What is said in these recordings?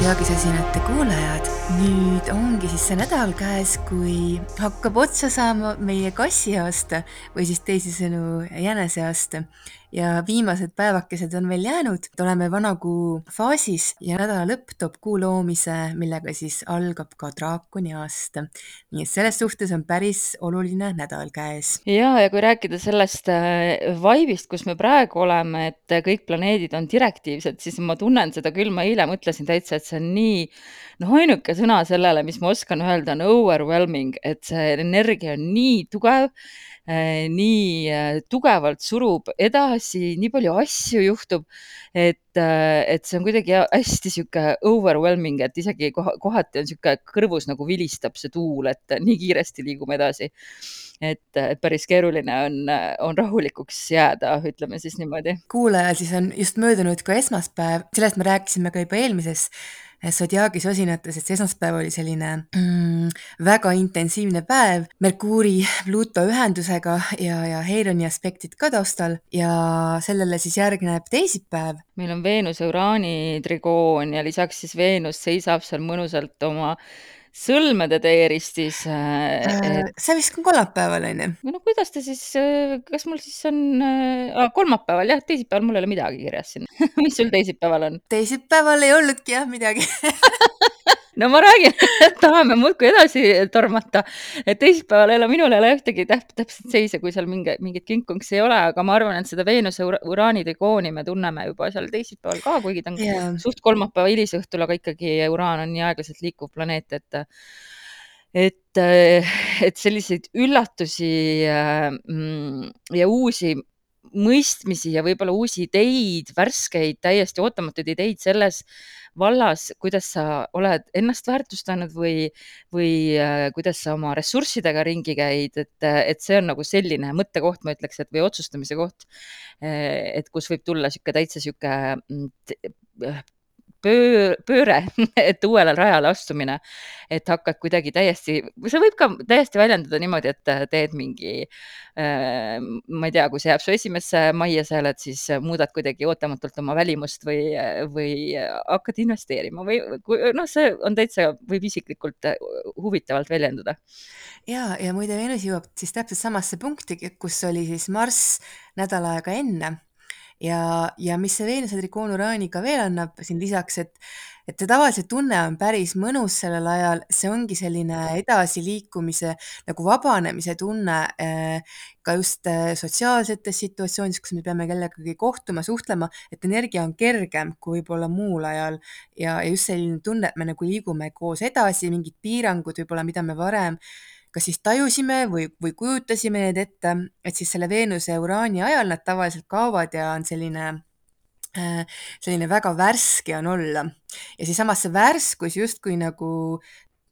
Zodiaagisosinate kuulajad, nüüd ongi siis see nädal käes, kui hakkab otsa saama meie kassiaasta või siis teisisõnu jäneseaasta ja viimased päevakesed on veel jäänud, oleme vanakuu faasis ja nädala lõpp toob kuu loomise, millega siis algab ka draakoni aasta. nii et selles suhtes on päris oluline nädal käes. ja, ja kui rääkida sellest äh, vaibist, kus me praegu oleme, et kõik planeedid on direktiivsed, siis ma tunnen seda küll, ma eile mõtlesin täitsa, et see on nii noh, ainuke sõna sellele, mis ma oskan öelda, on overwhelming, et see energia on nii tugev Äh, nii äh, tugevalt surub edasi, nii palju asju juhtub, et, äh, et see on kuidagi hästi sihuke overwhelming, et isegi kohati on sihuke kõrvus nagu vilistab see tuul, et nii kiiresti liigume edasi. et, et päris keeruline on, on rahulikuks jääda, ütleme siis niimoodi. kuulajal siis on just möödunud ka esmaspäev, sellest me rääkisime ka juba eelmises Zodiaagi sosinates, et see esmaspäev oli selline mm, väga intensiivne päev Merkuuri Pluto ühendusega ja, ja Heironi aspektid ka taustal ja sellele siis järgneb teisipäev. meil on Veenuse Uraani trigoon ja lisaks siis Veenus seisab seal mõnusalt oma sõlmede teeristis äh,. Et... see vist on kolmapäeval, on ju? või no kuidas ta siis, äh, kas mul siis on äh, kolmapäeval jah, teisipäeval mul ei ole midagi kirjas siin mis sul teisipäeval on? teisipäeval ei olnudki jah midagi no ma räägin tahame muudkui edasi tormata, et teisipäeval ei ole, minul ei ole ühtegi täp täpset seise, kui seal mingi, mingit kinkunksi ei ole, aga ma arvan, et seda Veenuse uraani trikooni me tunneme juba seal teisipäeval ka, kuigi ta on yeah. suht kolmapäeva hilisõhtul, aga ikkagi uraan on nii aeglaselt liikuv planeet, et et, et selliseid üllatusi mm, ja uusi mõistmisi ja võib-olla uusi ideid, värskeid, täiesti ootamatuid ideid selles vallas, kuidas sa oled ennast väärtustanud või, või äh, kuidas sa oma ressurssidega ringi käid, et, et see on nagu selline mõttekoht, ma ütleks, et või otsustamise koht, et kus võib tulla niisugune täitsa niisugune pöö, pööre, et uuele rajale astumine, et hakkad kuidagi täiesti, see võib ka täiesti väljenduda niimoodi, et teed mingi äh,, ma ei tea, kui see jääb su esimesse majja seal, et siis muudad kuidagi ootamatult oma välimust või, või hakkad investeerima või noh, see on täitsa, võib isiklikult huvitavalt väljenduda. ja, ja muide Venus jõuab siis täpselt samasse punkti, kus oli siis Marss nädal aega enne ja, ja mis see Veenuse trikoon uraaniga veel annab siin lisaks, et, et see tavaliselt tunne on päris mõnus sellel ajal, see ongi selline edasiliikumise nagu vabanemise tunne eh, ka just eh, sotsiaalsetes situatsioonides, kus me peame kellegagi kohtuma, suhtlema, et energia on kergem kui võib-olla muul ajal. Ja, ja just selline tunne, et me nagu liigume koos edasi, mingid piirangud võib-olla, mida me varem kas siis tajusime või, või kujutasime need ette, et siis selle Veenuse ja Uraani ajal nad tavaliselt kaovad ja on selline äh, selline väga värske on olla. Ja siis samas see värskus justkui nagu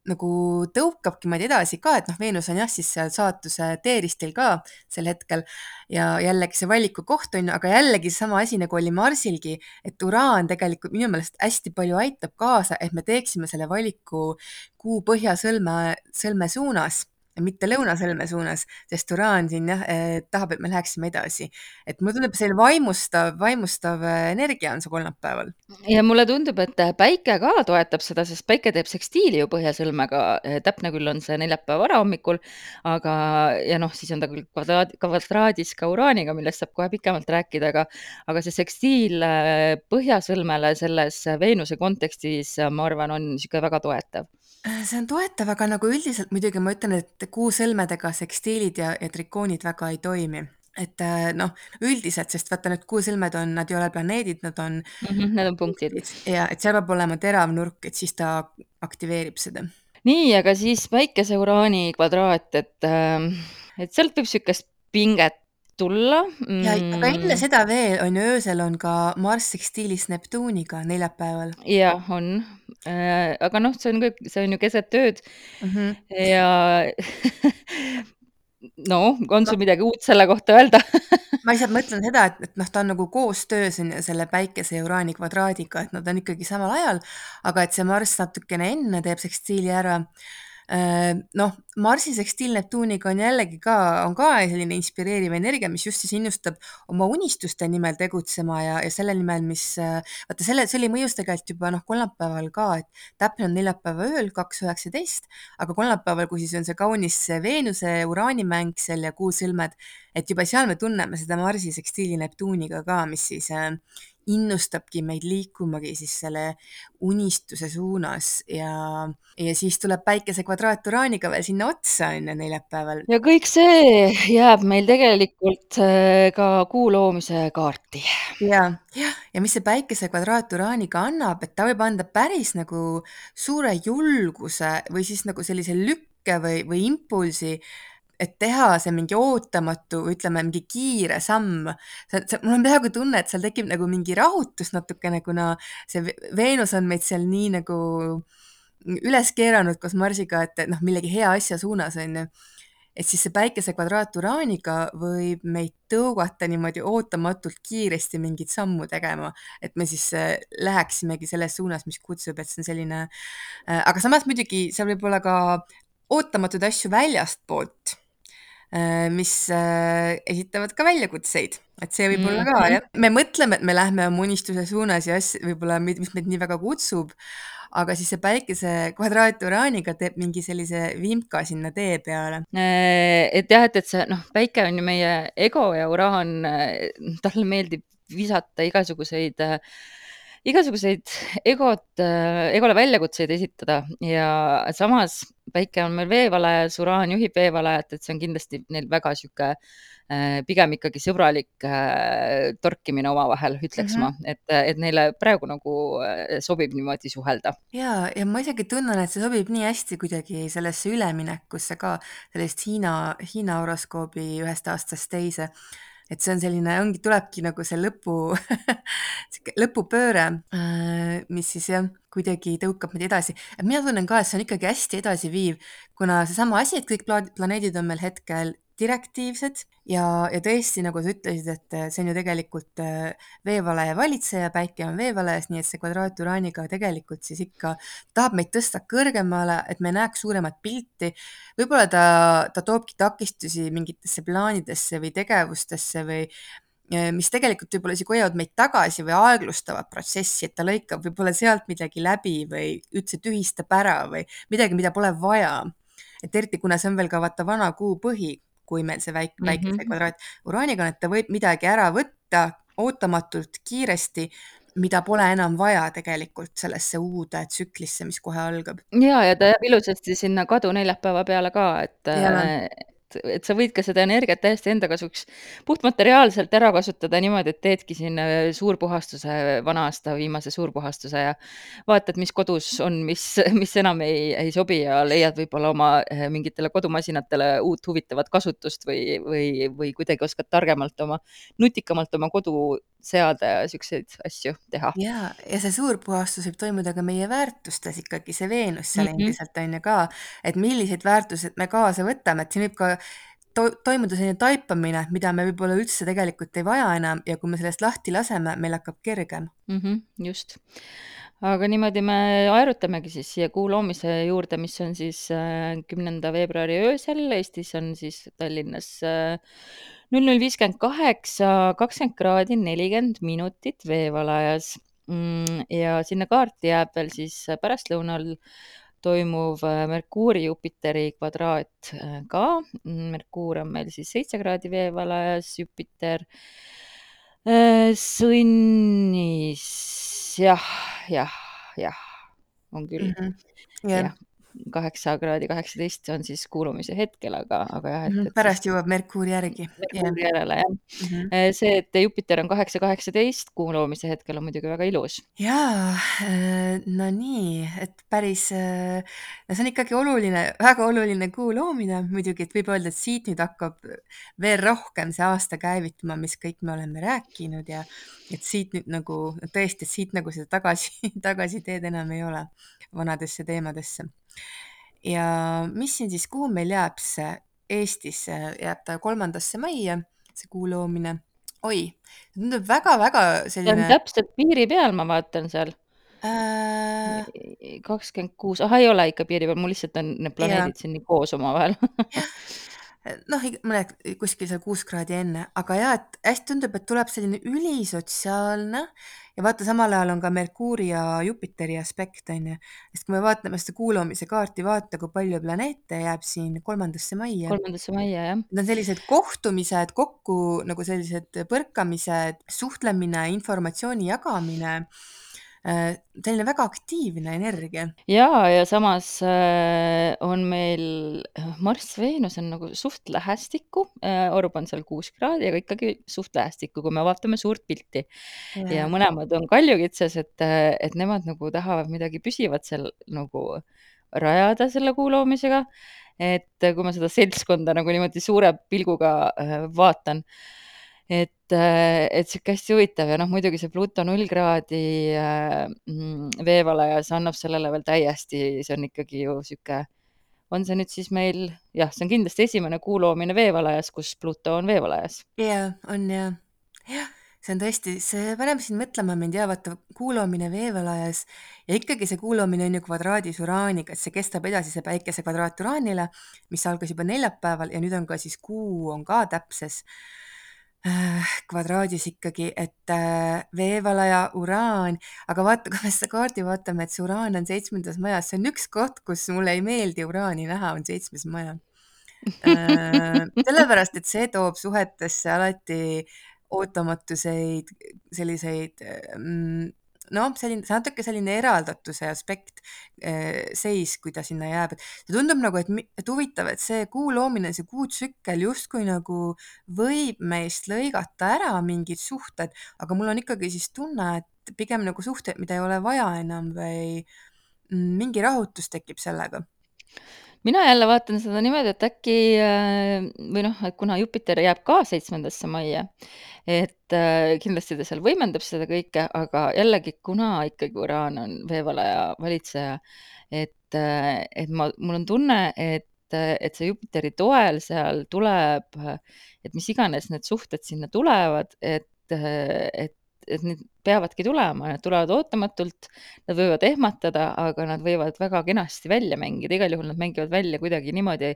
nagu tõukabki meid edasi ka, et noh, Veenus on jah, siis seal saatuse teeristil ka sel hetkel ja jällegi see valiku koht on ju, aga jällegi sama asi nagu oli Marsilgi, et uraan tegelikult minu meelest hästi palju aitab kaasa, et me teeksime selle valiku kuu põhjasõlme, sõlme suunas mitte lõunasõlme suunas, sest uraan siin jah eh, tahab, et me läheksime edasi. et mulle tundub, selline vaimustav, vaimustav eh, energia on see kolmapäeval. ja mulle tundub, et päike ka toetab seda, sest päike teeb sekstiili ju põhjasõlmega. Eh, täpne küll on see neljapäeva varahommikul, aga, ja noh, siis on ta küll kvadraad, kvadraadis ka uraaniga, millest saab kohe pikemalt rääkida, aga, aga see sekstiil põhjasõlmele selles Veenuse kontekstis, ma arvan, on niisugune väga toetav see on toetav, aga nagu üldiselt muidugi ma ütlen, et kuusõlmedega sekstiilid ja, ja trikoonid väga ei toimi. et äh, noh, üldiselt, sest vaata need kuusõlmed on, nad ei ole planeedid, nad on. -hmm, need on punktid. ja et seal peab olema terav nurk, et siis ta aktiveerib seda. nii, aga siis päikese-uraani kvadraat, et, ähm, et sealt võib niisugust pinget tulla mm.. ja aga enne mm. seda veel on ju öösel on ka Marss sekstiilis Neptuuniga neljapäeval. jah, on äh,, aga noh, see on kõik, see on ju keset ööd mm -hmm. ja no on sul midagi uut selle kohta öelda ma lihtsalt mõtlen seda, et, et noh, ta on nagu koostöös on ju selle päikese ja uraani kvadraadiga, et nad on ikkagi samal ajal, aga et see Marss natukene enne teeb sekstiili ära Äh, noh, Marsi sekstiil Neptuuniga on jällegi ka, on ka selline inspireeriv energia, mis just siis innustab oma unistuste nimel tegutsema ja, ja selle nimel, mis, äh, vaata selle, see oli mõjus tegelikult juba noh, kolmapäeval ka, et täpne on neljapäeva ööl kaks üheksateist, aga kolmapäeval, kui siis on see kaunis Veenuse uraanimäng seal ja kuusõlmed, et juba seal me tunneme seda Marsi sekstiili Neptuuniga ka, mis siis äh, innustabki meid liikumagi siis selle unistuse suunas ja, ja siis tuleb päikese kvadraat Uraaniga veel sinna otsa ju neljapäeval. ja kõik see jääb meil tegelikult äh, ka kuu loomise kaarti. ja, jah, ja mis see päikese kvadraat Uraaniga annab, et ta võib anda päris nagu suure julguse või siis nagu sellise lükke või, või impulsi et teha see mingi ootamatu, ütleme mingi kiire samm. mul on peaaegu tunne, et seal tekib nagu mingi rahutus natukene, kuna see Veenus on meid seal nii nagu üles keeranud koos Marsiga, et noh, millegi hea asja suunas on ju. et siis see päikese kvadraat Uraaniga võib meid tõugata niimoodi ootamatult kiiresti mingit sammu tegema, et me siis äh, läheksimegi selles suunas, mis kutsub, et see on selline, äh, aga samas muidugi seal võib olla ka ootamatuid asju väljastpoolt mis äh, esitavad ka väljakutseid, et see võib olla ka Mhm. jah. me mõtleme, et me lähme oma unistuse suunas ja asj võib-olla, mis meid nii väga kutsub, aga siis see päikese kvadraat Uraaniga teeb mingi sellise vimka sinna tee peale. Äh, et jah, et, et see noh, päike on ju meie ego ja Uraan, talle meeldib visata igasuguseid äh, igasuguseid egot, egole väljakutseid esitada ja samas päike on meil veevalajas, uraan juhib veevalajat, et see on kindlasti neil väga sihuke pigem ikkagi sõbralik torkimine omavahel, ütleks mm -hmm. ma, et, et neile praegu nagu sobib niimoodi suhelda. ja, ja ma isegi tunnen, et see sobib nii hästi kuidagi sellesse üleminekusse ka, sellest Hiina, Hiina horoskoobi ühest aastast teise et see on selline, ongi, tulebki nagu see lõpu sihuke lõpupööre, äh, mis siis jah, kuidagi tõukab meid edasi. mina tunnen ka, et see on ikkagi hästi edasiviiv, kuna seesama asi, et kõik planeedid on meil hetkel direktiivsed ja, ja tõesti, nagu sa ütlesid, et äh, see on ju tegelikult äh, veevalaja valitseja, päike on veevalajas, nii et see kvadraat Uraaniga tegelikult siis ikka tahab meid tõsta kõrgemale, et me näeks suuremat pilti. võib-olla ta, ta toobki takistusi mingitesse plaanidesse või tegevustesse või äh, mis tegelikult võib-olla isegi hoiavad meid tagasi või aeglustavad protsessi, et ta lõikab võib-olla sealt midagi läbi või üldse tühistab ära või midagi, mida pole vaja. et eriti, kuna see on veel ka vaata vana kuu põhi, kui meil see väike, väikese mm -hmm. kvadraat uraaniga on, et ta võib midagi ära võtta ootamatult, kiiresti, mida pole enam vaja tegelikult sellesse uude tsüklisse, mis kohe algab. ja, ja ta jääb ilusasti sinna kadu neljapäeva peale ka, et et, sa võid ka seda energiat täiesti enda kasuks puhtmateriaalselt ära kasutada niimoodi, et teedki siin suurpuhastuse, vana-aasta viimase suurpuhastuse ja vaatad, mis kodus on, mis, mis enam ei, ei sobi ja leiad võib-olla oma äh, mingitele kodumasinatele uut huvitavat kasutust või, või, või kuidagi oskad targemalt oma, nutikamalt oma kodu seada ja siukseid asju teha. ja, ja see suurpuhastus võib toimuda ka meie väärtustes ikkagi, see Veenus seal mm -hmm. endiselt on ju ka, et millised väärtused me kaasa võtame, et siin võib ka to toimuda selline taipamine, mida me võib-olla üldse tegelikult ei vaja enam ja kui me sellest lahti laseme, meil hakkab kergem mm. -hmm, just aga niimoodi me aerutamegi siis siia kuu loomise juurde, mis on siis äh, kümnenda veebruari öösel, Eestis on siis Tallinnas äh, null null viiskümmend kaheksa, kakskümmend kraadi, nelikümmend minutit veevalajas. Mm, ja sinna kaarti jääb veel siis pärastlõunal toimuv äh, Merkuuri-Jupiteri kvadraat äh, ka. Merkuur on meil siis seitse kraadi veevalajas, Jupiter äh, sõnnis jah, jah, jah, on küll mm. -hmm. Yeah. jah kaheksa kraadi kaheksateist on siis kuulumise hetkel, aga, aga jah, et, mhm, et. pärast jõuab Merkuur järgi. Merkuuri järele jah mm. -hmm. see, et Jupiter on kaheksa kaheksateist kuu loomise hetkel on muidugi väga ilus. jaa, äh, no nii, et päris, äh, no see on ikkagi oluline, väga oluline kuu loomine muidugi, et võib öelda, et siit nüüd hakkab veel rohkem see aasta käivituma, mis kõik me oleme rääkinud ja et siit nüüd nagu tõesti, et siit nagu seda tagasi, tagasiteed enam ei ole vanadesse teemadesse ja mis siin siis, kuhu meil jääb see Eestisse, jääb ta kolmandasse majja, see kuu loomine. oi, tundub väga-väga selline. täpselt piiri peal, ma vaatan seal. Äh. 26, ahah, ei ole ikka piiri peal, mul lihtsalt on need planeedid siin nii koos omavahel. Noh, ig mõned kuskil seal 6 kraadi enne, aga jaa, et hästi tundub, et tuleb selline ülisotsiaalne ja vaata, samal ajal on ka Merkuuri ja Jupiteri aspekt, on ju. sest kui me vaatame seda kuulamise kaarti, vaata, kui palju planeete jääb siin kolmandasse majja. kolmandasse majja, jah. Need on sellised kohtumised, kokku nagu sellised põrkamised, suhtlemine, informatsiooni jagamine, selline väga aktiivne energia. jaa, ja samas äh, on meil Marss, Veenus on nagu suht lähestikku, orb on seal 6 kraadi, aga ikkagi suht lähestikku, kui me vaatame suurt pilti. ja mõlemad on kaljukitsas, et, et nemad nagu tahavad midagi püsivat seal nagu rajada selle kuu loomisega. et kui ma seda seltskonda nagu niimoodi suure pilguga äh, vaatan, et, et sihuke hästi huvitav ja noh, muidugi see Pluto null kraadi äh, veevalajas annab sellele veel täiesti, see on ikkagi ju sihuke, on see nüüd siis meil, jah, see on kindlasti esimene kuu loomine veevalajas, kus Pluto on veevalajas. jaa, on jaa. jah, see on tõesti, see paneb sind mõtlema mind ja vaata, kuu loomine veevalajas ja ikkagi see kuu loomine on ju kvadraadis Uraaniga, et see kestab edasi, see päikese kvadraat Uraanile, mis algas juba neljapäeval ja nüüd on ka siis kuu on ka täpses äh, kvadraadis ikkagi, et äh, veevalaja Uraan, aga vaata, kui me seda kaardi vaatame, et see Uraan on seitsmendas majas, see on üks koht, kus mulle ei meeldi Uraani näha, on seitsmes maja äh,. sellepärast, et see toob suhetesse alati ootamatuseid, selliseid mm, noh, selline, see natuke selline eraldatuse aspekt, seis, kui ta sinna jääb, et see tundub nagu, et, et huvitav, et see kuu loomine, see kuutsükkel justkui nagu võib meist lõigata ära mingid suhted, aga mul on ikkagi siis tunne, et pigem nagu suhted, mida ei ole vaja enam või mingi rahutus tekib sellega mina jälle vaatan seda niimoodi, et äkki või noh, et kuna Jupiter jääb ka seitsmendasse majja, et kindlasti ta seal võimendab seda kõike, aga jällegi, kuna ikkagi Uraan on veevalaja valitseja, et, et ma, mul on tunne, et, et see Jupiteri toel seal tuleb, et mis iganes need suhted sinna tulevad, et, et et need peavadki tulema, need tulevad ootamatult, nad võivad ehmatada, aga nad võivad väga kenasti välja mängida, igal juhul nad mängivad välja kuidagi niimoodi,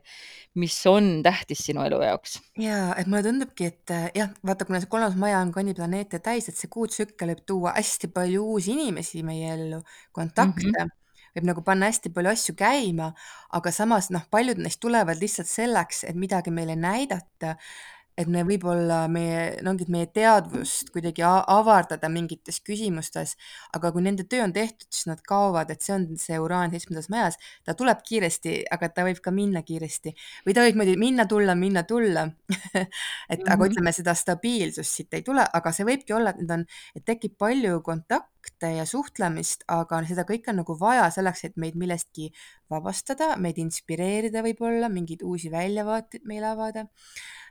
mis on tähtis sinu elu jaoks. jaa, et mulle tundubki, et jah, vaata, kuna see kolmas maja on kanniplaneete täis, et see kuutsükkel võib tuua hästi palju uusi inimesi meie ellu, kontakte. Mm, -hmm võib nagu panna hästi palju asju käima, aga samas noh, paljud neist tulevad lihtsalt selleks, et midagi meile näidata et me võib-olla meie, no ongi, et meie teadvust kuidagi avardada mingites küsimustes, aga kui nende töö on tehtud, siis nad kaovad, et see on see uraan seitsmendas majas, ta tuleb kiiresti, aga ta võib ka minna kiiresti. Või ta võib niimoodi minna-tulla, minna-tulla et aga ütleme, seda stabiilsust siit ei tule, aga see võibki olla, et need on, et tekib palju kontakte ja suhtlemist, aga seda kõike on nagu vaja selleks, et meid millestki vabastada, meid inspireerida võib-olla, mingeid uusi väljavaateid meile avada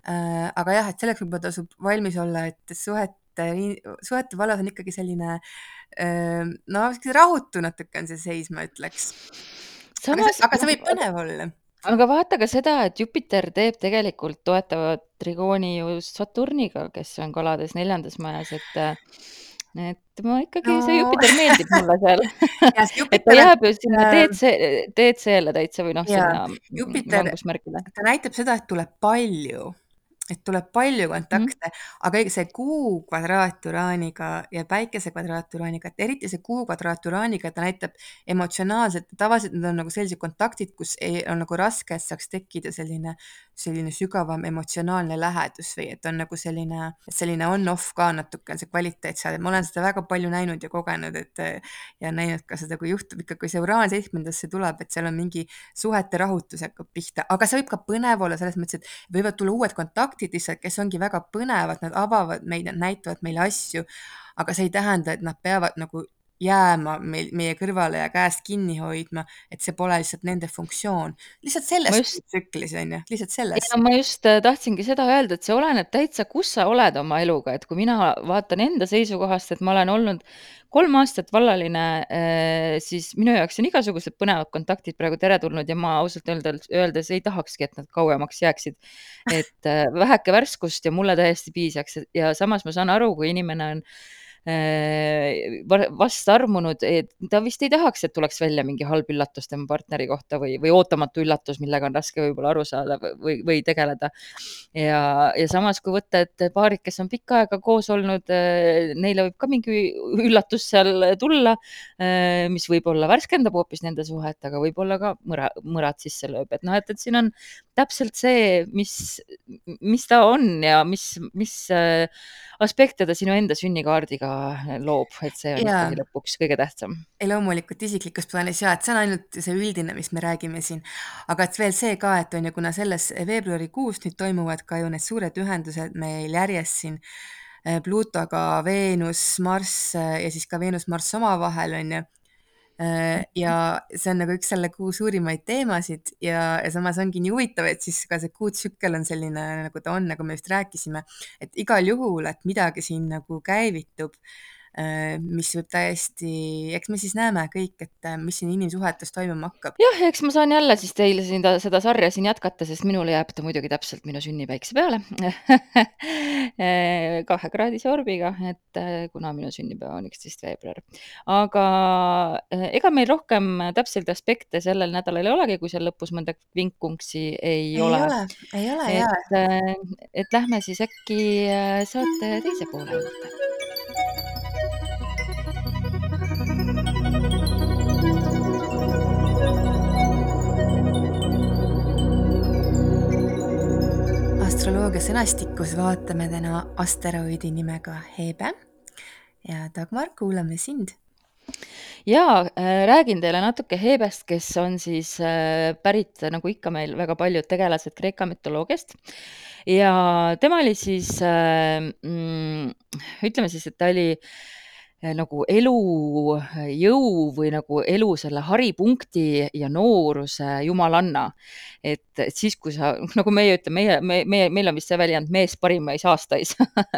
aga jah, et selleks võib-olla tasub valmis olla, et suhete, suhete vallas on ikkagi selline äh, no rahutu natuke on see seis, ma ütleks. aga see, aga see võib põnev olla. aga vaata ka seda, et Jupiter teeb tegelikult toetavat trigooni ju Saturniga, kes on kalades neljandas majas, et et ma ikkagi no. see Jupiter meeldib mulle seal et ta jääb ju sinna DC, DC-le täitsa või noh, sinna Jupiter, ta näitab seda, et tuleb palju et tuleb palju Mhm. kontakte, aga see Kuu kvadraat Uraaniga ja Päikese kvadraat Uraaniga, et eriti see Kuu kvadraat Uraaniga, ta näitab emotsionaalselt, tavaliselt need on nagu sellised kontaktid, kus ei, on nagu raske, et saaks tekkida selline, selline sügavam emotsionaalne lähedus või et on nagu selline, selline on-off ka natuke on see kvaliteet seal, et ma olen seda väga palju näinud ja kogenud, et ja näinud ka seda, kui juhtub ikka, kui see Uraan seitsmendasse tuleb, et seal on mingi suhete rahutus hakkab pihta, aga see võib ka põnev olla selles mõttes, et võivad tulla uued kontaktid, kontaktid lihtsalt, kes ongi väga põnevad, nad avavad meid, nad näitavad meile asju, aga see ei tähenda, et nad peavad nagu jääma meil, meie kõrvale ja käest kinni hoidma, et see pole lihtsalt nende funktsioon. lihtsalt selles just, tsüklis on ju, lihtsalt selles. ma just äh, tahtsingi seda öelda, et see oleneb täitsa, kus sa oled oma eluga, et kui mina vaatan enda seisukohast, et ma olen olnud kolm aastat vallaline, äh, siis minu jaoks on igasugused põnevad kontaktid praegu teretulnud ja ma ausalt öeldes, öeldes ei tahakski, et nad kauemaks jääksid. et äh, väheke värskust ja mulle täiesti piisaks ja samas ma saan aru, kui inimene on äh, vastarmunud, et ta vist ei tahaks, et tuleks välja mingi halb üllatus tema partneri kohta või, või ootamatu üllatus, millega on raske võib-olla aru saada või, või tegeleda. ja, ja samas, kui võtta, et paarid, kes on pikka aega koos olnud, äh, neile võib ka mingi üllatus seal tulla, äh, mis võib-olla värskendab hoopis nende suhet, aga võib-olla ka mõra, mõrad sisse lööb, et noh, et, et siin on täpselt see, mis, mis ta on ja mis, mis äh, aspekte ta sinu enda sünnikaardiga loob, et see on Jaa. ikkagi lõpuks kõige tähtsam. ei loomulikult isiklikus plaanis ja et see on ainult see üldine, mis me räägime siin, aga et veel see ka, et on ju, kuna selles veebruarikuus nüüd toimuvad ka ju need suured ühendused meil järjest siin äh, Pluutoga Veenus, Marss äh, ja siis ka Veenus-Marss omavahel on ju ja see on nagu üks selle kuu suurimaid teemasid ja, ja samas ongi nii huvitav, et siis ka see kuutsükkel on selline, nagu ta on, nagu me just rääkisime, et igal juhul, et midagi siin nagu käivitub Äh, mis võib täiesti, eks me siis näeme kõik, et äh, mis siin inimsuhetes toimuma hakkab. jah, eks ma saan jälle siis teile siin ta, seda sarja siin jätkata, sest minule jääb ta muidugi täpselt minu sünnipäikse peale kahekraadise orbiga, et äh, kuna minu sünnipäev on üksteist veebruar. aga ega meil rohkem täpseid aspekte sellel nädalal ei olegi, kui seal lõpus mõnda vinkunksi ei, ei ole. ole, ei ole jaa. et, et lähme siis äkki saate teise poole juurde astroloogia sõnastikus vaatame täna asteroidi nimega Hebe ja Dagmar, kuulame sind. ja äh, räägin teile natuke Hebest, kes on siis äh, pärit nagu ikka meil väga paljud tegelased Kreeka mütoloogiast ja tema oli siis äh,, mm, ütleme siis, et ta oli äh, nagu elujõu või nagu elu selle haripunkti ja nooruse jumalanna. et, et siis, kui sa, nagu meie ütleme, meie, me, meie, meil on vist see väljend mees parimais aastais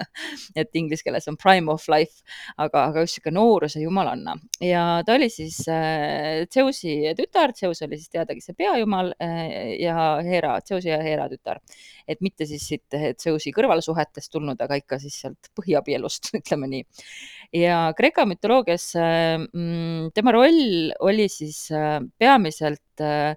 et inglise keeles on prime of life, aga, aga just sihuke nooruse jumalanna ja ta oli siis äh, Zeusi tütar, Zeus oli siis teadagi see peajumal äh, ja Hera, Zeusi ja Hera tütar. et mitte siis siit Zeusi kõrvalsuhetest tulnud, aga ikka siis sealt põhiabielust, ütleme nii ja Kreeka mütoloogias mm, tema roll oli siis äh, peamiselt äh,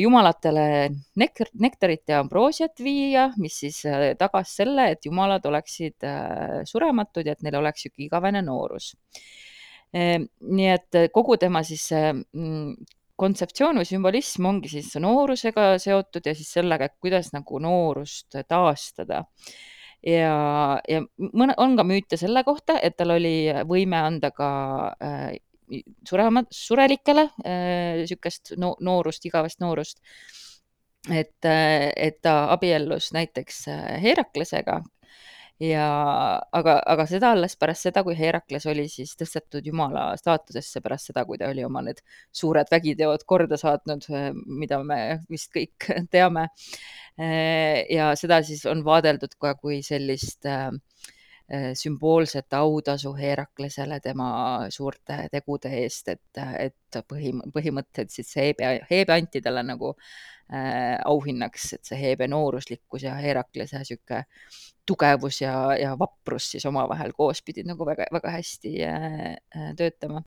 jumalatele nek-, nektarit ja ambroosiat viia, mis siis äh, tagas selle, et jumalad oleksid surematud ja et neil oleks sihuke igavene noorus. nii et kogu tema siis mm, kontseptsioon või sümbolism ongi siis noorusega seotud ja siis sellega, et kuidas nagu noorust taastada ja, ja mõne, on ka müüte selle kohta, et tal oli võime anda ka äh, surema, surelikele niisugust äh, no, noorust, igavest noorust. et, äh, et ta abiellus näiteks äh, Heraklesega ja aga, aga seda alles pärast seda, kui Herakles oli siis tõstetud jumala staatusesse pärast seda, kui ta oli oma need suured vägiteod korda saatnud, mida me vist kõik teame. ja seda siis on vaadeldud ka kui sellist äh, sümboolset autasu Heraklesele tema suurte tegude eest, et, et põhi, põhimõtteliselt see Hebe, Hebe anti talle nagu äh, auhinnaks, et see Hebe nooruslikkus ja Heraklese sihuke tugevus ja, ja vaprus siis omavahel koos pidid nagu väga-väga hästi äh, äh, töötama.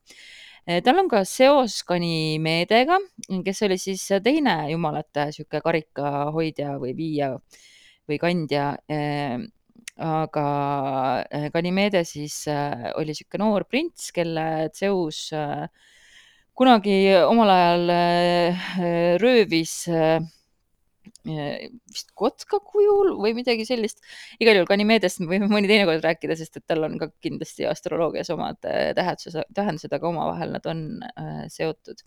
Äh, tal on ka seos Ganimedega, kes oli siis teine jumalate sihuke karikahoidja või viija või kandja aga Ganimede siis oli sihuke noor prints, kelle Zeus kunagi omal ajal röövis vist kotka kujul või midagi sellist. igal juhul Ganimedest me võime mõni teine kord rääkida, sest et tal on ka kindlasti astroloogias omad äh, tähendsuse, tähendused, aga omavahel nad on äh, seotud.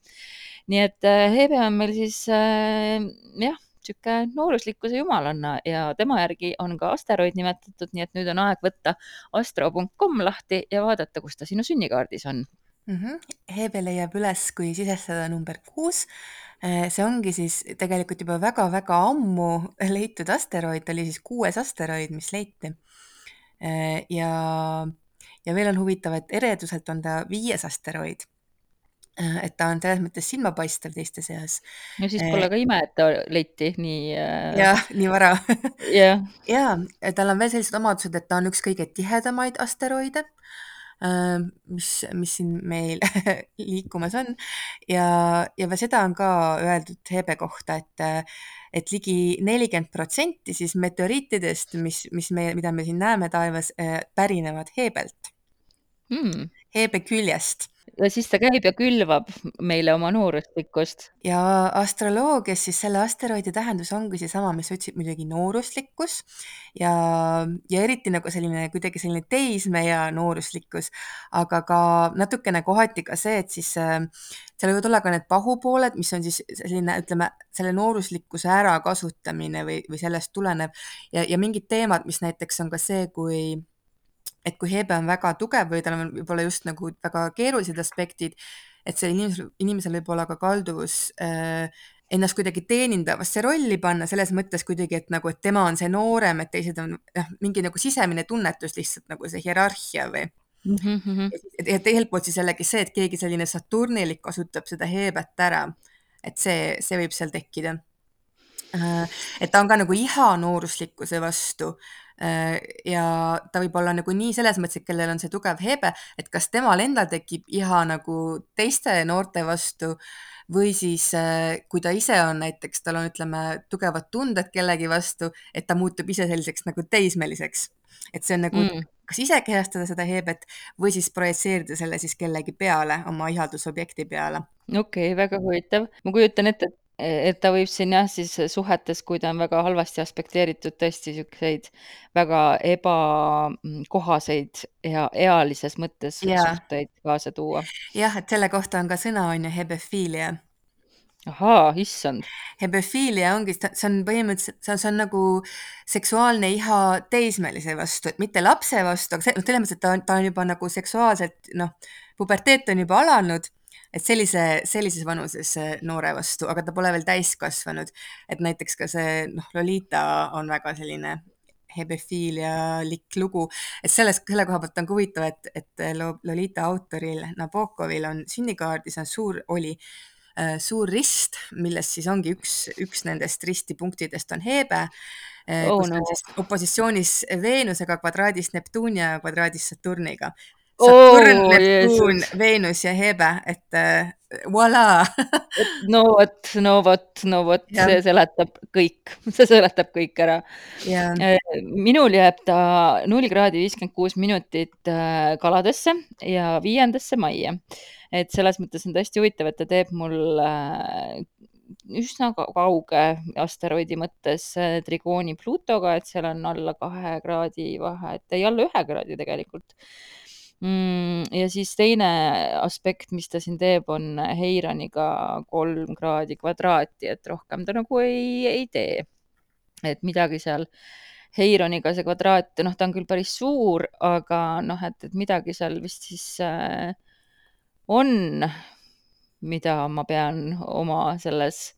nii et äh, Hebe on meil siis äh, jah, niisugune nooruslikkuse jumalanna ja tema järgi on ka asteroid nimetatud, nii et nüüd on aeg võtta astro.com lahti ja vaadata, kus ta sinu sünnikaardis on mm. -hmm. Hebe leiab üles, kui sisestada number kuus Äh, see ongi siis tegelikult juba väga-väga ammu leitud asteroid, oli siis kuues asteroid, mis leiti. Äh, ja, ja veel on huvitav, et ereduselt on ta viies asteroid. Äh, et ta on selles mõttes silmapaistev teiste seas. no siis Äh, pole ka ime, et ta leiti nii äh, jah, nii vara. Jah, jaa, tal on veel sellised omadused, et ta on üks kõige tihedamaid asteroide, äh, mis, mis siin meil liikumas on. Ja, ja seda on ka öeldud Hebe kohta, et et ligi nelikümmend protsenti siis meteoriitidest, mis, mis me, mida me siin näeme taevas, äh, pärinevad Hebelt. Mm. Hebe küljest ja siis ta käib ja külvab meile oma nooruslikkust. ja astroloogias siis selle asteroidi tähendus ongi seesama, mis sa ütlesid, muidugi nooruslikkus. Ja, ja eriti nagu selline kuidagi selline teismeea nooruslikkus, aga ka natukene kohati ka see, et siis äh, seal võivad olla ka need pahupooled, mis on siis selline, ütleme, selle nooruslikkuse ärakasutamine või, või sellest tulenev. Ja, ja mingid teemad, mis näiteks on ka see, kui et kui Hebe on väga tugev või tal on võib-olla just nagu väga keerulised aspektid, et see inimesel, inimesel võib olla ka kalduvus äh, ennast kuidagi teenindavasse rolli panna, selles mõttes kuidagi, et nagu, et tema on see noorem, et teised on noh, mingi nagu sisemine tunnetus lihtsalt nagu see hierarhia või mm. -hmm. ja teiselt poolt siis jällegi see, et keegi selline saturnilik kasutab seda Hebet ära, et see, see võib seal tekkida. Äh, et ta on ka nagu iha nooruslikkuse vastu ja ta võib olla nagu nii selles mõttes, et kellel on see tugev hebe, et kas temal endal tekib iha nagu teiste noorte vastu või siis äh, kui ta ise on näiteks, tal on, ütleme, tugevad tunded kellegi vastu, et ta muutub ise selliseks nagu teismeliseks. et see on nagu mm. kas ise kehastada seda heebet või siis projitseerida selle siis kellegi peale, oma ihaldusobjekti peale. okei okay,, väga huvitav. ma kujutan ette, et et ta võib siin jah, siis suhetes, kui ta on väga halvasti aspekteeritud, tõesti niisuguseid väga ebakohaseid ja ealises mõttes Jaa. suhteid kaasa tuua. jah, et selle kohta on ka sõna, on ju, hebefiilia. ahaa, issand. hebefiilia ongi, see on põhimõtteliselt, see on, see on nagu seksuaalne iha teismelise vastu, et mitte lapse vastu, aga noh, selles mõttes, et ta on, ta on juba nagu seksuaalselt, noh, puberteet on juba alanud et sellise, sellises vanuses noore vastu, aga ta pole veel täiskasvanud. et näiteks ka see, noh, Lolita on väga selline hebefiilialik lugu, et selles, selle koha pealt on ka huvitav, et, et Lolita autoril Nabokovil on sünnikaardis on suur, oli äh, suur rist, milles siis ongi üks, üks nendest ristipunktidest on Hebe äh,, Oh kus no. on siis opositsioonis Veenusega, kvadraadis Neptuunia ja kvadraadis Saturniga. Saturn, Neptuun, Jeesus. Veenus ja Hebe, et äh, voilà no vot, no vot, no vot, see seletab kõik, see seletab kõik ära. ja minul jääb ta null kraadi viiskümmend kuus minutit äh, kaladesse ja viiendasse majja. et selles mõttes on tõesti huvitav, et ta teeb mul äh, üsna ka- kauge asteroidi mõttes äh, trigooni Plutoga, et seal on alla kahe kraadi vahe, et ei alla ühe kraadi tegelikult. Ja siis teine aspekt, mis ta siin teeb, on Heironiga kolm kraadi kvadraati, et rohkem ta nagu ei, ei tee. et midagi seal Heironiga see kvadraat, noh, ta on küll päris suur, aga noh, et, et midagi seal vist siis äh, on, mida ma pean oma selles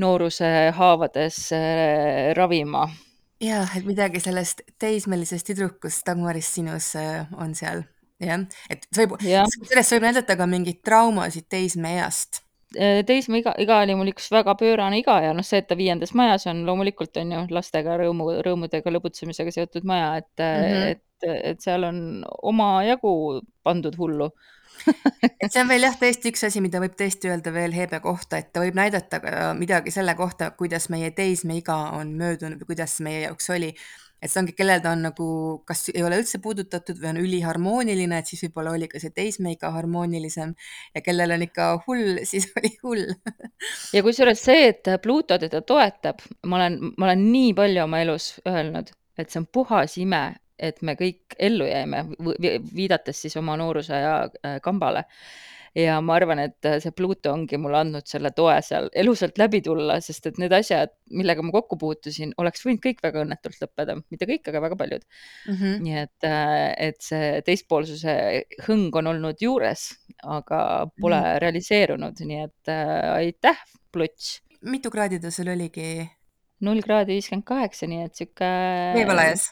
nooruse haavades äh, ravima. jah, et midagi sellest teismelisest tüdrukust Dagmarist sinus äh, on seal, jah, et see võib, jah, sellest võib näidata ka mingeid traumasid teismeeast. Äh, teismeiga, iga oli mul üks väga pöörane iga ja noh, see, et ta viiendas majas on, loomulikult on ju lastega rõõmu, rõõmudega lõbutsemisega seotud maja, et mm, -hmm. et, et seal on omajagu pandud hullu et see on veel jah, tõesti üks asi, mida võib tõesti öelda veel Hebe kohta, et ta võib näidata midagi selle kohta, kuidas meie teismeiga on möödunud või kuidas meie jaoks oli. Et see ongi, kellel ta on nagu, kas ei ole üldse puudutatud või on üliharmooniline, et siis võib-olla oli ka see teismeiga harmoonilisem ja kellel on ikka hull, siis oli hull ja kusjuures see, et Pluto teda toetab, ma olen, ma olen nii palju oma elus öelnud, et see on puhas ime, et me kõik ellu jäime, viidates siis oma noorusaja äh, kambale. Ja ma arvan, et äh, see Pluto ongi mulle andnud selle toe seal elusalt läbi tulla, sest et need asjad, millega ma kokku puutusin, oleks võinud kõik väga õnnetult lõppeda, mitte kõik, aga väga paljud mm. -hmm. nii et, äh, et see teispoolsuse hõng on olnud juures, aga pole mm -hmm. realiseerunud, nii et äh, aitäh, Pluts. mitu kraadi ta sul oligi? null kraadi viiskümmend kaheksa, nii et sihuke. veevalajas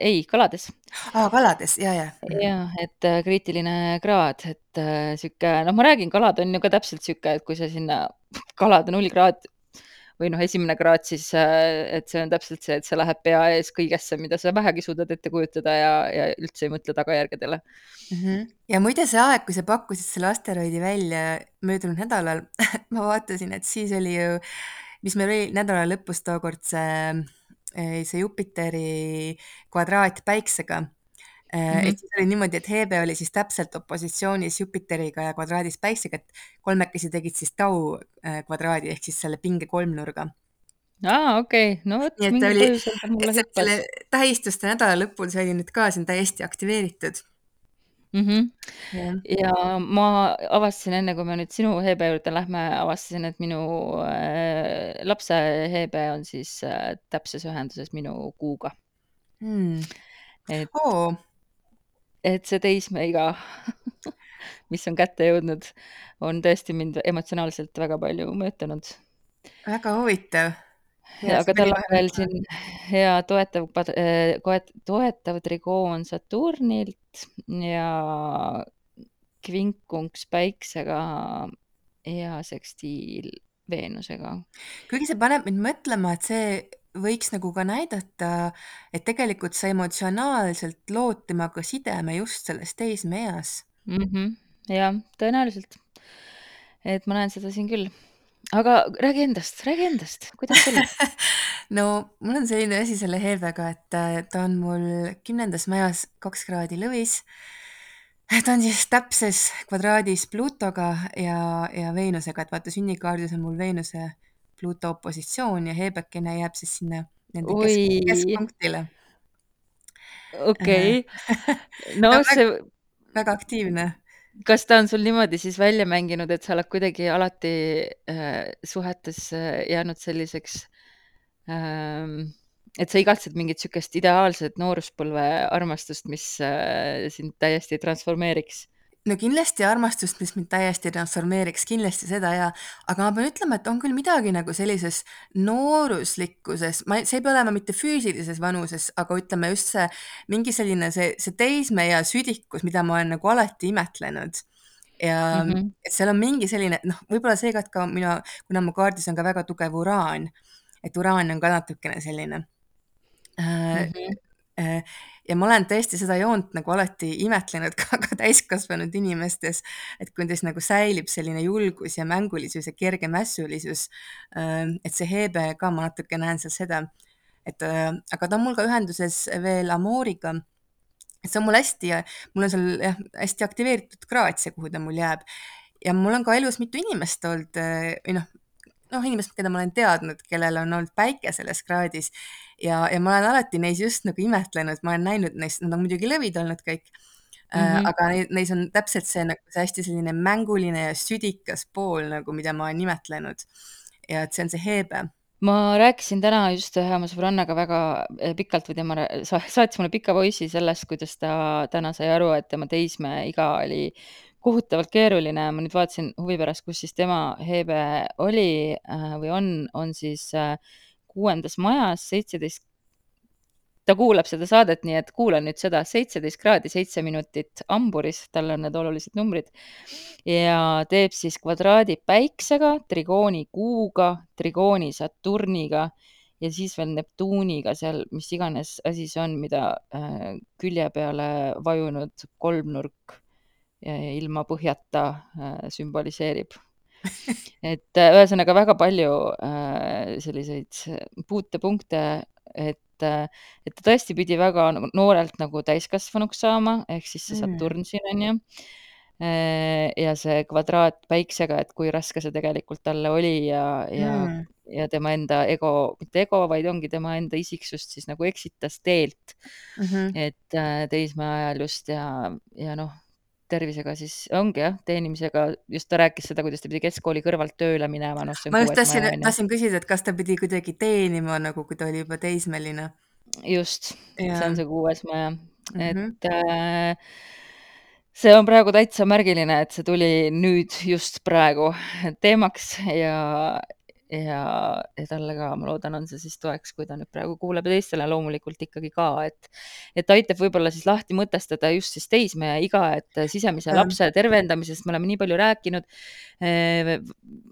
ei, kalades. aa, kalades, ja, ja. jah, et äh, kriitiline kraad, et äh, sihuke, noh, ma räägin, kalad on ju ka täpselt sihuke, et kui sa sinna, kalad null kraad või noh, esimene kraad siis, äh, et see on täpselt see, et sa lähed pea ees kõigesse, mida sa vähegi suudad ette kujutada ja, ja üldse ei mõtle tagajärgedele mm. -hmm. ja muide, see aeg, kui sa pakkusid selle asteroidi välja möödunud nädalal ma vaatasin, et siis oli ju, mis meil oli nädala lõpus tookord see, see Jupiteri kvadraat Päiksega Mm -hmm. et siis oli niimoodi, et Hebe oli siis täpselt opositsioonis Jupiteriga ja kvadraadis Päiksega, et kolmekesi tegid siis tau äh, kvadraadi ehk siis selle pinge kolmnurga. aa, okei okay., no vot, oli, ta mulle hüppas. selle tähistuste nädala lõpul, oli nüüd ka siin täiesti aktiveeritud mm. -hmm. Ja. ma avastasin enne, kui me nüüd sinu Hebe juurde lähme, avastasin, et minu äh, lapse Hebe on siis äh, täpses ühenduses minu kuuga mm.. et oo et see teismeiga mis on kätte jõudnud, on tõesti mind emotsionaalselt väga palju mõjutanud. väga huvitav. Aga tal on veel siin hea toetav, toetav trigoon Saturnilt ja kvinkunks Päiksega ja sekstiil Veenusega. kuigi see paneb mind mõtlema, et see võiks nagu ka näidata, et tegelikult sa emotsionaalselt lood temaga sideme just selles teismeeas mm. -hmm. jah, tõenäoliselt. et ma näen seda siin küll. Aga räägi endast, räägi endast, kuidas sul no mul on selline asi selle Helvega, et äh, ta on mul kümnendas majas kaks kraadi lõvis. ta on siis täpses kvadraadis Plutoga ja, ja Veenusega, et vaata sünnikaardis on mul Veenuse Pluto opositsioon ja Hebekene jääb siis sinna nende kesk, keskpunktile. okei okay. no väga, see. väga aktiivne. Kas ta on sul niimoodi siis välja mänginud, et sa oled kuidagi alati äh, suhetes äh, jäänud selliseks ähm, et sa igatsed mingit sihukest ideaalset nooruspõlve armastust, mis äh, sind täiesti transformeeriks no kindlasti armastust, mis mind täiesti transformeeriks, kindlasti seda ja, aga ma pean ütlema, et on küll midagi nagu sellises nooruslikkuses, ma, see ei pea olema mitte füüsilises vanuses, aga ütleme just see mingi selline see, see teismeea südikus, mida ma olen nagu alati imetlenud ja mm -hmm. et seal on mingi selline noh, võib-olla seega, et ka minu, kuna mu kaardis on ka väga tugev uraan, et uraan on ka natukene selline mm. -hmm ja ma olen tõesti seda joont nagu alati imetlenud ka, ka täiskasvanud inimestes, et kuidas nagu säilib selline julgus ja mängulisus ja kerge mässulisus. Ähm, et see Hebe ka, ma natuke näen seal seda, et äh, aga ta on mul ka ühenduses veel Amoriga et see on mul hästi, mul on seal jah, hästi aktiveeritud kraad see, kuhu ta mul jääb. ja mul on ka elus mitu inimest olnud äh, või noh, noh, inimesed, keda ma olen teadnud, kellel on olnud päike selles kraadis ja, ja ma olen alati neis just nagu imetlenud, ma olen näinud neist, nad on muidugi lõvid olnud kõik mm, -hmm. aga neis on täpselt see nagu see hästi selline mänguline ja südikas pool nagu, mida ma olen imetlenud. ja et see on see Hebe ma rääkisin täna just ühe oma sõbrannaga väga eh, pikalt või tema saatis mulle pika voice'i sellest, kuidas ta täna sai aru, et tema teismeiga oli kohutavalt keeruline, ma nüüd vaatasin huvi pärast, kus siis tema Hebe oli äh, või on, on siis äh, kuuendas majas, seitseteist ta kuulab seda saadet, nii et kuula nüüd seda, seitseteist kraadi, seitse minutit hamburis, tal on need olulised numbrid. ja teeb siis kvadraadi päiksega, trigooni kuuga, trigooni Saturniga ja siis veel Neptuuniga seal, mis iganes asi see on, mida äh, külje peale vajunud kolmnurk ilma põhjata äh, sümboliseerib. et äh, ühesõnaga väga palju äh, selliseid puutepunkte, et, et ta tõesti pidi väga nagu noorelt nagu täiskasvanuks saama, ehk siis see mm. Saturn siin on ju ja see kvadraat päiksega, et kui raske see tegelikult talle oli ja, ja mm., ja tema enda ego, mitte ego, vaid ongi tema enda isiksust siis nagu eksitas teelt mm. -hmm. et teismeea ajal just ja, ja noh tervisega, siis ongi jah, teenimisega, just ta rääkis seda, kuidas ta pidi keskkooli kõrvalt tööle minema, noh. ma just tahtsin, tahtsin küsida, et kas ta pidi kuidagi teenima nagu, kui ta oli juba teismeline. just, see on see kuues maja mm, -hmm. et äh, see on praegu täitsa märgiline, et see tuli nüüd just praegu teemaks ja, ja, ja talle ka, ma loodan, on see siis toeks, kui ta nüüd praegu kuuleb ja teistele loomulikult ikkagi ka, et, et aitab võib-olla siis lahti mõtestada just siis teismeea iga, et sisemise lapse tervendamisest me oleme nii palju rääkinud. Eh,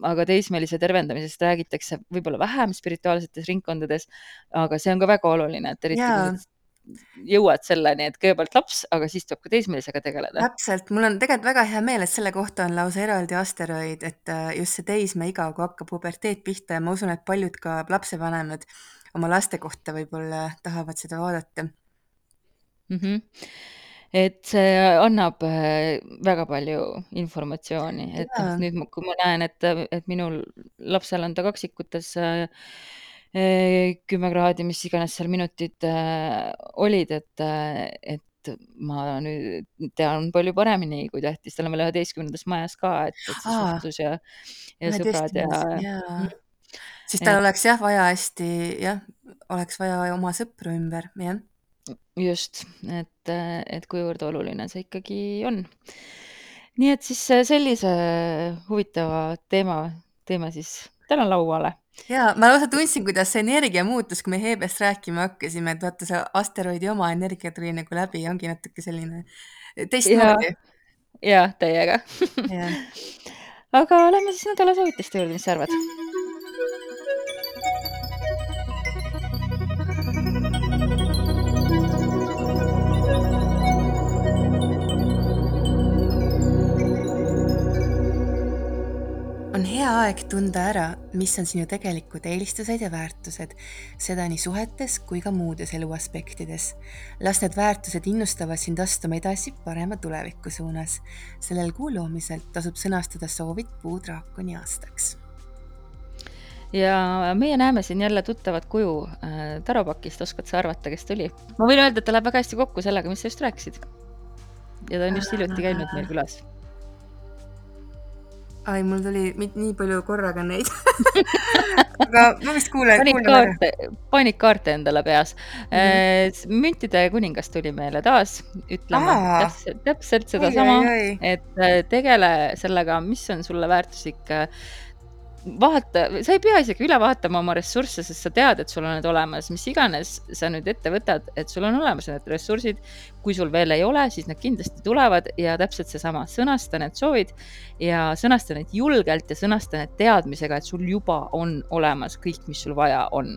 aga teismelise tervendamisest räägitakse võib-olla vähem spirituaalsetes ringkondades, aga see on ka väga oluline, et eriti Jaa. kui jõuad selleni, et kõigepealt laps, aga siis tuleb ka teismelisega tegeleda. täpselt, mul on tegelikult väga hea meel, et selle kohta on lausa eraldi asteroid, et äh, just see teismeiga, kui hakkab puberteet pihta ja ma usun, et paljud ka lapsevanemad oma laste kohta võib-olla tahavad seda vaadata mm. -hmm. et see annab äh, väga palju informatsiooni, et noh, nüüd kui ma näen, et, et minul lapsel on ta kaksikutes äh, kümme kraadi, mis iganes seal minutid äh, olid, et, äh, et ma nüüd tean palju paremini, kui tähtis, tal on veel üheteistkümnendas majas ka, et, et see Aa, suhtlus ja, ja sõbrad ja. jaa. siis tal et, oleks jah vaja hästi, jah, oleks vaja oma sõpru ümber, jah. just, et, et kuivõrd oluline see ikkagi on. nii et siis sellise huvitava teema teeme siis täna lauale jaa, ma lausa tundsin, kuidas see energia muutus, kui me Heebest rääkima hakkasime, et vaata, see asteroidi oma energia tuli nagu läbi ja ongi natuke selline teistmoodi. jah, täiega aga lähme siis nädala soovituste juurde, mis sa arvad? Aeg tunda ära, mis on sinu tegelikud eelistused ja väärtused, seda nii suhetes kui ka muudes eluaspektides. las need väärtused innustavad sind astuma edasi parema tuleviku suunas. sellel kuu loomisel tasub sõnastada soovid puudraakoni aastaks. ja meie näeme siin jälle tuttavat kuju äh, Tarapakist, oskad sa arvata, kes tuli? ma võin öelda, et ta läheb väga hästi kokku sellega, mis sa just rääkisid. ja ta on just hiljuti käinud meil külas ai, mul tuli nii palju korraga neid aga ma vist kuulen. panikkaarte, panikkaarte endale peas mm. -hmm. müntide kuningas tuli meile taas ütlema täpselt, täpselt sedasama, et äh, tegele sellega, mis on sulle väärtuslik äh, vaata, sa ei pea isegi üle vaatama oma ressursse, sest sa tead, et sul on need olemas, mis iganes sa nüüd ette võtad, et sul on olemas need ressursid. kui sul veel ei ole, siis nad kindlasti tulevad ja täpselt seesama, sõnasta need soovid ja sõnasta need julgelt ja sõnasta need teadmisega, et sul juba on olemas kõik, mis sul vaja on.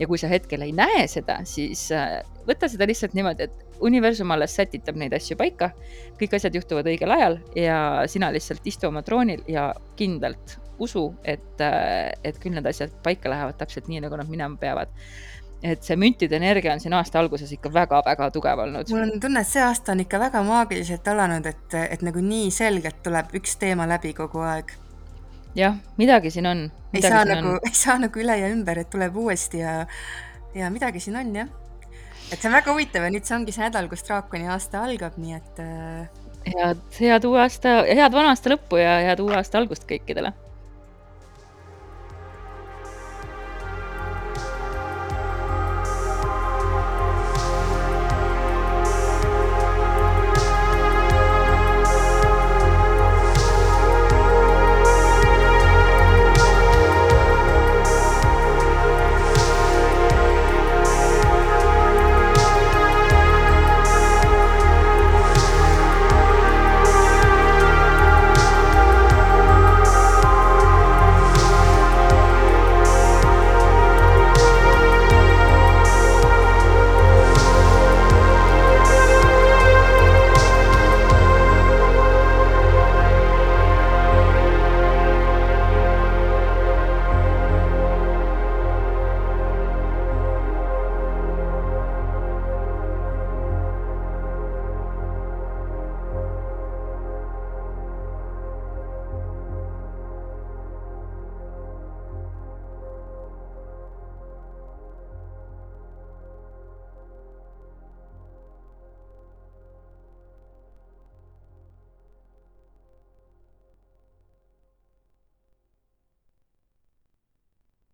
ja kui sa hetkel ei näe seda, siis äh, võta seda lihtsalt niimoodi, et universum alles sätitab neid asju paika, kõik asjad juhtuvad õigel ajal ja sina lihtsalt istu oma troonil ja kindlalt usu, et, äh, et küll need asjad paika lähevad täpselt nii, nagu nad minema peavad. et see müntide energia on siin aasta alguses ikka väga-väga tugev olnud. mul on tunne, et see aasta on ikka väga maagiliselt alanud, et, et nagu nii selgelt tuleb üks teema läbi kogu aeg. jah, midagi siin on. ei saa nagu, ei saa nagu üle ja ümber, et tuleb uuesti ja, ja midagi siin on jah. et see on väga huvitav ja nüüd see ongi see nädal, kus draakoni aasta algab, nii et äh.... head, head uue aasta, head vana aasta lõppu ja head uue aasta algust kõikidele